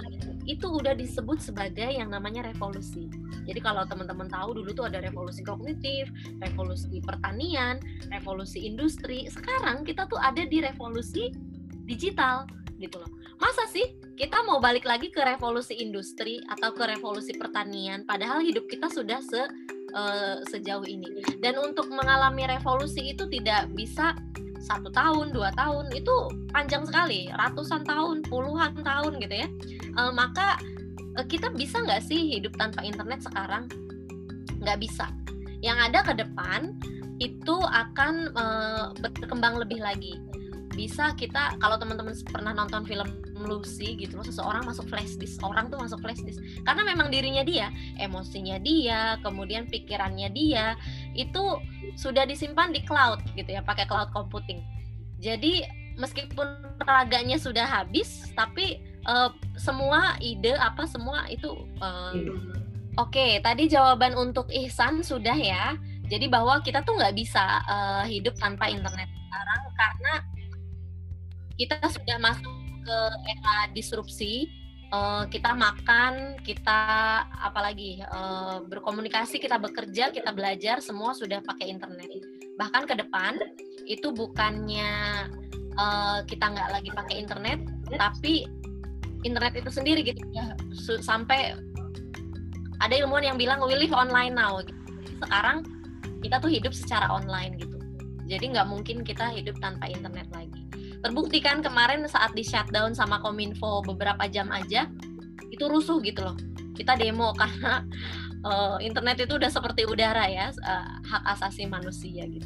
itu udah disebut sebagai yang namanya revolusi. Jadi kalau teman-teman tahu dulu tuh ada revolusi kognitif revolusi pertanian revolusi industri. Sekarang kita tuh ada di revolusi digital gitu loh. Masa sih kita mau balik lagi ke revolusi industri atau ke revolusi pertanian padahal hidup kita sudah se eh, sejauh ini? Dan untuk mengalami revolusi itu tidak bisa satu tahun dua tahun itu panjang sekali ratusan tahun puluhan tahun gitu ya. Eh, maka eh, kita bisa nggak sih hidup tanpa internet sekarang? Nggak bisa. Yang ada ke depan itu akan uh, berkembang lebih lagi bisa kita kalau teman-teman pernah nonton film Lucy gitu loh seseorang masuk flash disk orang tuh masuk flash disk. Karena memang dirinya dia emosinya dia kemudian pikirannya dia itu sudah disimpan di cloud gitu ya pakai cloud computing. Jadi meskipun raganya sudah habis tapi uh, semua ide apa semua itu uh, oke okay, tadi jawaban untuk Ihsan sudah ya. Jadi bahwa kita tuh nggak bisa uh, hidup tanpa internet sekarang karena kita sudah masuk ke era disrupsi uh, kita makan kita apalagi uh, berkomunikasi kita bekerja kita belajar semua sudah pakai internet. Bahkan ke depan itu bukannya uh, kita nggak lagi pakai internet tapi internet itu sendiri gitu. Ya sampai ada ilmuwan yang bilang we live online now. Gitu. sekarang kita tuh hidup secara online gitu. Jadi nggak mungkin kita hidup tanpa internet lagi terbukti kan kemarin saat di shutdown sama kominfo beberapa jam aja itu rusuh gitu loh. Kita demo <laughs> karena uh, internet itu udah seperti udara ya uh, hak asasi manusia gitu.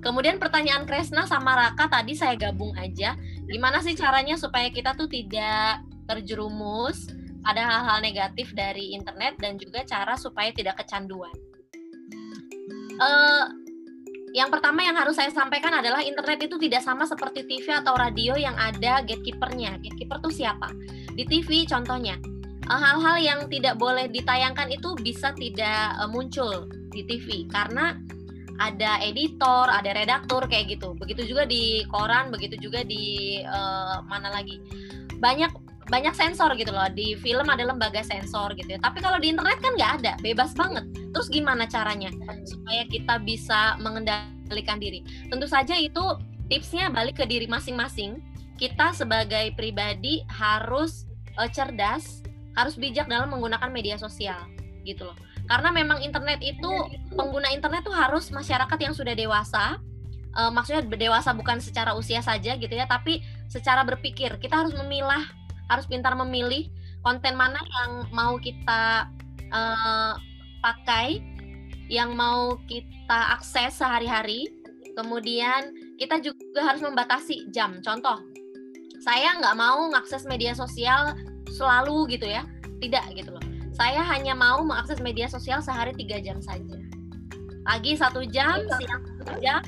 Kemudian pertanyaan Kresna sama Raka tadi saya gabung aja. Gimana sih caranya supaya kita tuh tidak terjerumus ada hal-hal negatif dari internet dan juga cara supaya tidak kecanduan? Uh, yang pertama yang harus saya sampaikan adalah internet itu tidak sama seperti TV atau radio yang ada gatekeepernya. Gatekeeper itu siapa? Di TV contohnya, eh, hal-hal yang tidak boleh ditayangkan itu bisa tidak eh, muncul di TV karena ada editor, ada redaktur kayak gitu. Begitu juga di koran, begitu juga di uh, mana lagi. Banyak banyak sensor gitu loh. Di film ada lembaga sensor gitu ya. Tapi kalau di internet kan nggak ada. Bebas banget. Terus gimana caranya? Supaya kita bisa mengendalikan diri. Tentu saja itu tipsnya balik ke diri masing-masing. Kita sebagai pribadi harus uh, cerdas harus bijak dalam menggunakan media sosial gitu loh. Karena memang internet itu pengguna internet tuh harus masyarakat yang sudah dewasa. Uh, maksudnya dewasa bukan secara usia saja gitu ya tapi secara berpikir. Kita harus memilah harus pintar memilih konten mana yang mau kita uh, pakai, yang mau kita akses sehari-hari. Kemudian kita juga harus membatasi jam. Contoh, saya nggak mau mengakses media sosial selalu gitu ya, tidak gitu loh. Saya hanya mau mengakses media sosial sehari tiga jam saja. Pagi satu jam, siang satu jam,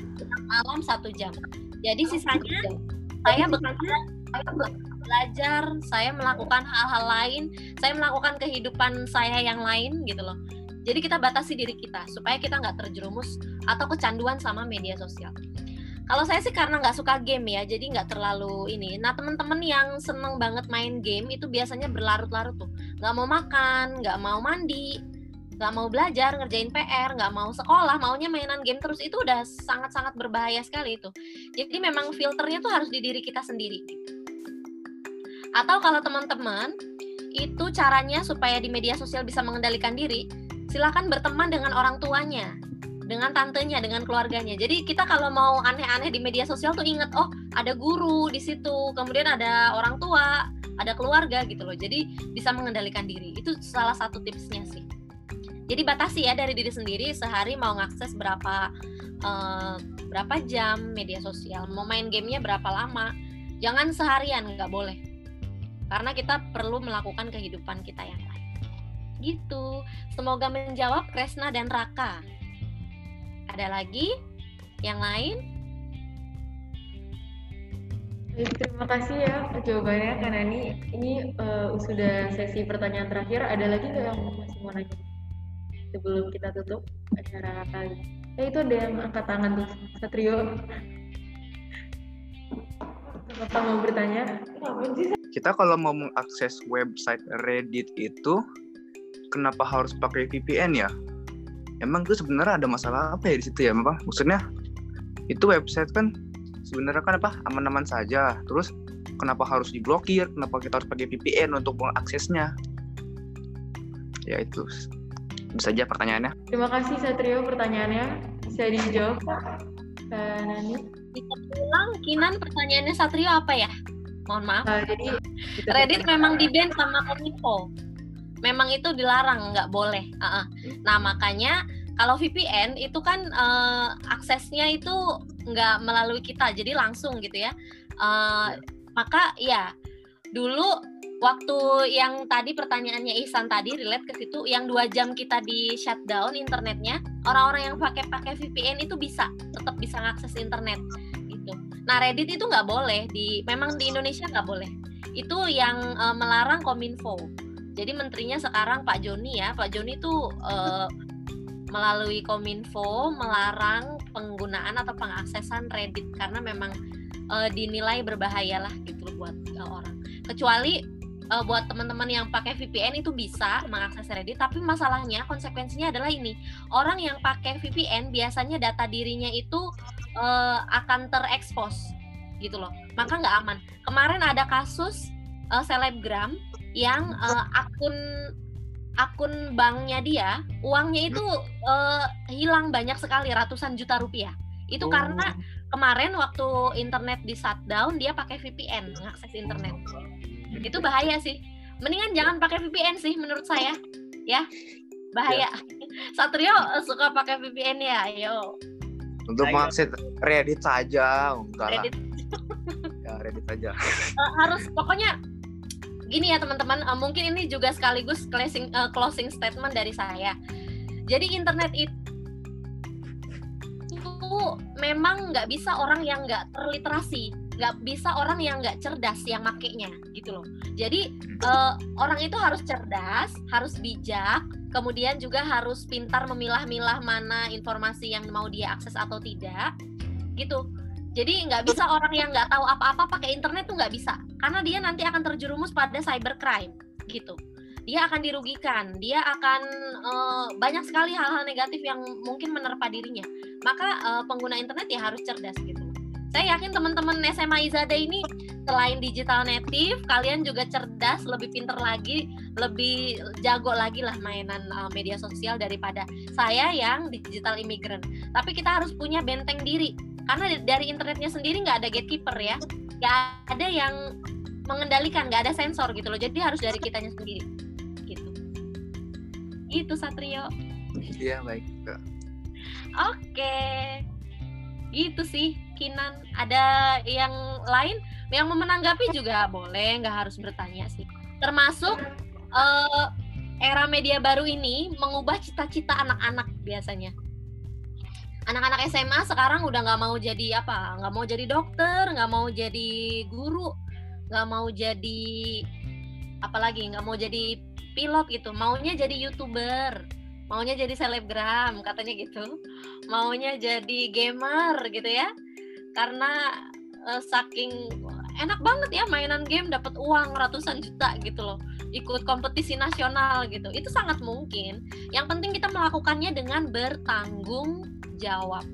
malam satu jam. Jadi sisanya saya bekerja belajar, saya melakukan hal-hal lain, saya melakukan kehidupan saya yang lain gitu loh. Jadi kita batasi diri kita supaya kita nggak terjerumus atau kecanduan sama media sosial. Kalau saya sih karena nggak suka game ya, jadi nggak terlalu ini. Nah teman-teman yang seneng banget main game itu biasanya berlarut-larut tuh, nggak mau makan, nggak mau mandi, nggak mau belajar, ngerjain PR, nggak mau sekolah, maunya mainan game terus itu udah sangat-sangat berbahaya sekali itu. Jadi memang filternya tuh harus di diri kita sendiri. Gitu. Atau kalau teman-teman itu caranya supaya di media sosial bisa mengendalikan diri, silakan berteman dengan orang tuanya, dengan tantenya, dengan keluarganya. Jadi kita kalau mau aneh-aneh di media sosial tuh inget, oh ada guru di situ, kemudian ada orang tua, ada keluarga gitu loh. Jadi bisa mengendalikan diri. Itu salah satu tipsnya sih. Jadi batasi ya dari diri sendiri sehari mau ngakses berapa uh, berapa jam media sosial, mau main gamenya berapa lama. Jangan seharian nggak boleh karena kita perlu melakukan kehidupan kita yang lain. Gitu. Semoga menjawab Kresna dan Raka. Ada lagi yang lain? Terima kasih ya jawabannya Kak Nani. Ini uh, sudah sesi pertanyaan terakhir. Ada lagi nggak yang masih mau nanya? Sebelum kita tutup acara kali. Eh itu ada yang angkat tangan tuh, Satrio. Bapak mau bertanya? Kita kalau mau mengakses website Reddit itu kenapa harus pakai VPN ya? Emang itu sebenarnya ada masalah apa ya di situ ya, Bapak? Maksudnya itu website kan sebenarnya kan apa aman-aman saja. Terus kenapa harus diblokir? Kenapa kita harus pakai VPN untuk mengaksesnya? Ya itu bisa aja pertanyaannya. Terima kasih Satrio pertanyaannya. Bisa dijawab Kak Nani? Bisa ulang Kinan pertanyaannya Satrio apa ya? Mohon maaf. Uh, jadi Reddit memang di ban sama Kominfo. Memang itu dilarang, nggak boleh. Uh -uh. Nah makanya Kalau VPN itu kan eh, aksesnya itu nggak melalui kita, jadi langsung gitu ya. Eh, maka ya dulu waktu yang tadi pertanyaannya Ihsan tadi relate ke situ, yang dua jam kita di shutdown internetnya, orang-orang yang pakai pakai VPN itu bisa tetap bisa ngakses internet. Nah Reddit itu nggak boleh di, memang di Indonesia nggak boleh. Itu yang eh, melarang Kominfo. Jadi menterinya sekarang Pak Joni ya, Pak Joni tuh eh, melalui Kominfo melarang penggunaan atau pengaksesan Reddit karena memang eh, dinilai berbahaya lah gitu buat eh, orang. Kecuali eh, buat teman-teman yang pakai VPN itu bisa mengakses Reddit, tapi masalahnya konsekuensinya adalah ini orang yang pakai VPN biasanya data dirinya itu eh, akan terekspos gitu loh, maka nggak aman. Kemarin ada kasus eh, selebgram yang eh, akun akun banknya dia uangnya itu eh, hilang banyak sekali ratusan juta rupiah. Itu karena kemarin waktu internet di shutdown dia pakai VPN mengakses internet. Itu bahaya sih. Mendingan jangan pakai VPN sih menurut saya. Ya. Bahaya. <laughs> Satrio eh, suka pakai VPN ya. Ayo. Untuk mengakses Reddit saja, enggak lah. <laughs> Ya, Reddit saja. Eh, harus pokoknya gini ya teman-teman. Eh, mungkin ini juga sekaligus closing eh, closing statement dari saya. Jadi internet itu memang nggak bisa orang yang nggak terliterasi nggak bisa orang yang nggak cerdas yang makainya gitu loh jadi eh, orang itu harus cerdas harus bijak kemudian juga harus pintar memilah-milah mana informasi yang mau dia akses atau tidak gitu jadi nggak bisa orang yang nggak tahu apa-apa pakai internet tuh nggak bisa, karena dia nanti akan terjerumus pada cybercrime gitu. Dia akan dirugikan, dia akan eh, banyak sekali hal-hal negatif yang mungkin menerpa dirinya. Maka eh, pengguna internet ya harus cerdas gitu. Saya yakin teman-teman SMA Izada ini selain digital native, kalian juga cerdas, lebih pinter lagi, lebih jago lagi lah mainan eh, media sosial daripada saya yang digital immigrant. Tapi kita harus punya benteng diri. Karena dari internetnya sendiri nggak ada gatekeeper ya. Nggak ada yang mengendalikan nggak ada sensor gitu loh. Jadi harus dari kitanya sendiri. Gitu. Gitu Satrio. Iya, baik. oke. Gitu sih Kinan ada yang lain yang mau menanggapi juga boleh nggak harus bertanya sih. Termasuk eh, era media baru ini mengubah cita-cita anak-anak biasanya. Anak-anak SMA sekarang udah nggak mau jadi apa nggak mau jadi dokter nggak mau jadi guru nggak mau jadi apalagi nggak mau jadi pilot gitu. Maunya jadi youtuber maunya jadi selebgram katanya gitu. Maunya jadi gamer gitu ya karena eh, saking enak banget ya mainan game dapat uang ratusan juta gitu loh ikut kompetisi nasional gitu. Itu sangat mungkin. Yang penting kita melakukannya dengan bertanggung jawab.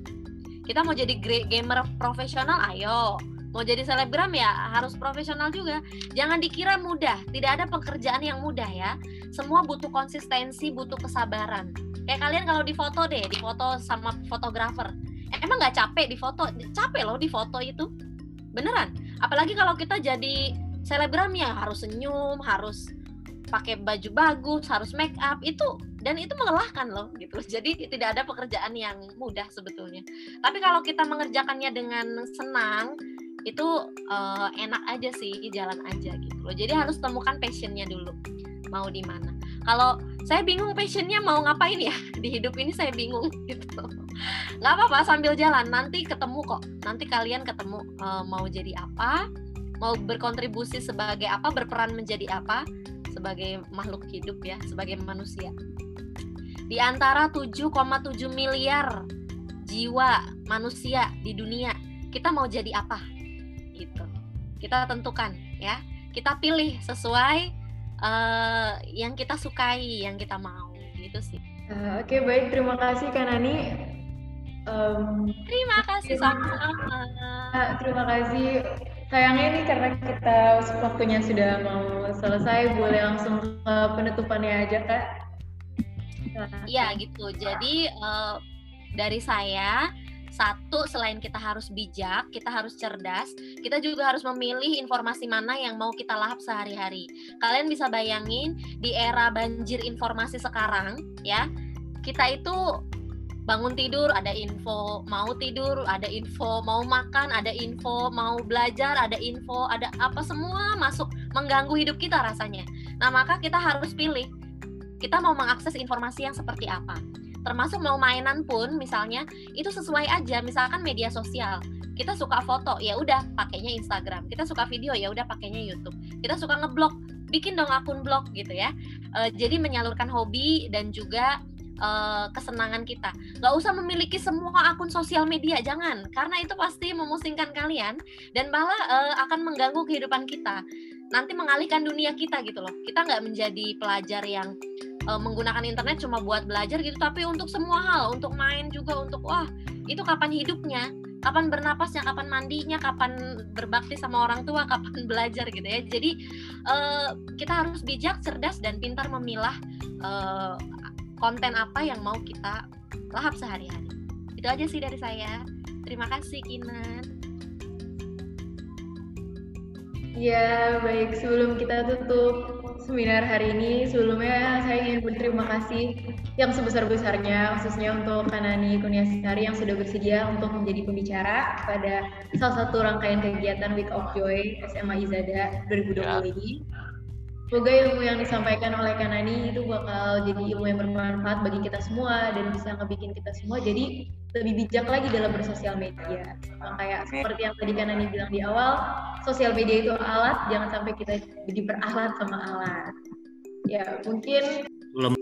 Kita mau jadi gra- gamer profesional ayo. Mau jadi selebgram ya harus profesional juga. Jangan dikira mudah. Tidak ada pekerjaan yang mudah ya. Semua butuh konsistensi butuh kesabaran. Kayak kalian kalau di foto deh di foto sama fotografer emang nggak capek di foto? Capek loh di foto itu. Beneran. Apalagi kalau kita jadi selebgram ya harus senyum harus pakai baju bagus harus make up itu dan itu melelahkan loh gitu. <laughs> Jadi tidak ada pekerjaan yang mudah sebetulnya. Tapi kalau kita mengerjakannya dengan senang itu eh, enak aja sih jalan aja gitu loh. Jadi harus temukan passionnya dulu mau di mana kalau saya bingung passionnya mau ngapain ya? Di hidup ini saya bingung <laughs> gitu. Nggak apa-apa sambil jalan. Nanti ketemu kok. Nanti kalian ketemu eh, mau jadi apa mau berkontribusi sebagai apa berperan menjadi apa sebagai makhluk hidup ya sebagai manusia. Di antara 7,7 miliar jiwa manusia di dunia kita mau jadi apa? Gitu. Kita tentukan ya. Kita pilih sesuai eh, yang kita sukai yang kita mau gitu sih Eh, Oke baik terima kasih Kak Nani. Em, terima kasih sama-sama Kak, terima kasih. Sayangnya ini karena kita waktunya sudah mau selesai, boleh langsung ke penutupannya aja kak. Iya gitu. Jadi eh, dari saya satu selain kita harus bijak, kita harus cerdas, kita juga harus memilih informasi mana yang mau kita lahap sehari-hari. Kalian bisa bayangin di era banjir informasi sekarang, ya, kita itu bangun tidur ada info mau tidur ada info mau makan ada info mau belajar ada info ada apa semua masuk mengganggu hidup kita rasanya nah maka kita harus pilih kita mau mengakses informasi yang seperti apa termasuk mau mainan pun misalnya itu sesuai aja misalkan media sosial kita suka foto ya udah pakainya Instagram kita suka video ya udah pakainya YouTube kita suka ngeblog bikin dong akun blog gitu ya e, jadi menyalurkan hobi dan juga uh, kesenangan kita. Nggak usah memiliki semua akun sosial media, jangan, karena itu pasti memusingkan kalian dan malah uh, akan mengganggu kehidupan kita. Nanti mengalihkan dunia kita gitu loh. Kita nggak menjadi pelajar yang uh, menggunakan internet cuma buat belajar gitu, tapi untuk semua hal, untuk main juga, untuk wah itu kapan hidupnya, kapan bernapasnya, kapan mandinya, kapan berbakti sama orang tua, <laughs> kapan belajar gitu ya. Jadi uh, kita harus bijak, cerdas dan pintar memilah uh, konten apa yang mau kita lahap sehari-hari. Itu aja sih dari saya. Terima kasih Kinan. Ya, baik. Sebelum kita tutup seminar hari ini, sebelumnya saya ingin berterima kasih yang sebesar-besarnya, khususnya untuk Kanani Kuniasari yang sudah bersedia untuk menjadi pembicara pada salah satu rangkaian kegiatan Week of Joy SMA Izada 2020 ya. ini. Semoga ilmu yang disampaikan oleh Kanani itu bakal jadi ilmu yang bermanfaat bagi kita semua dan bisa ngebikin kita semua jadi lebih bijak lagi dalam bersosial media. Nah, kayak seperti yang tadi Kanani bilang di awal, sosial media itu alat, jangan sampai kita jadi beralat sama alat. Ya, mungkin belum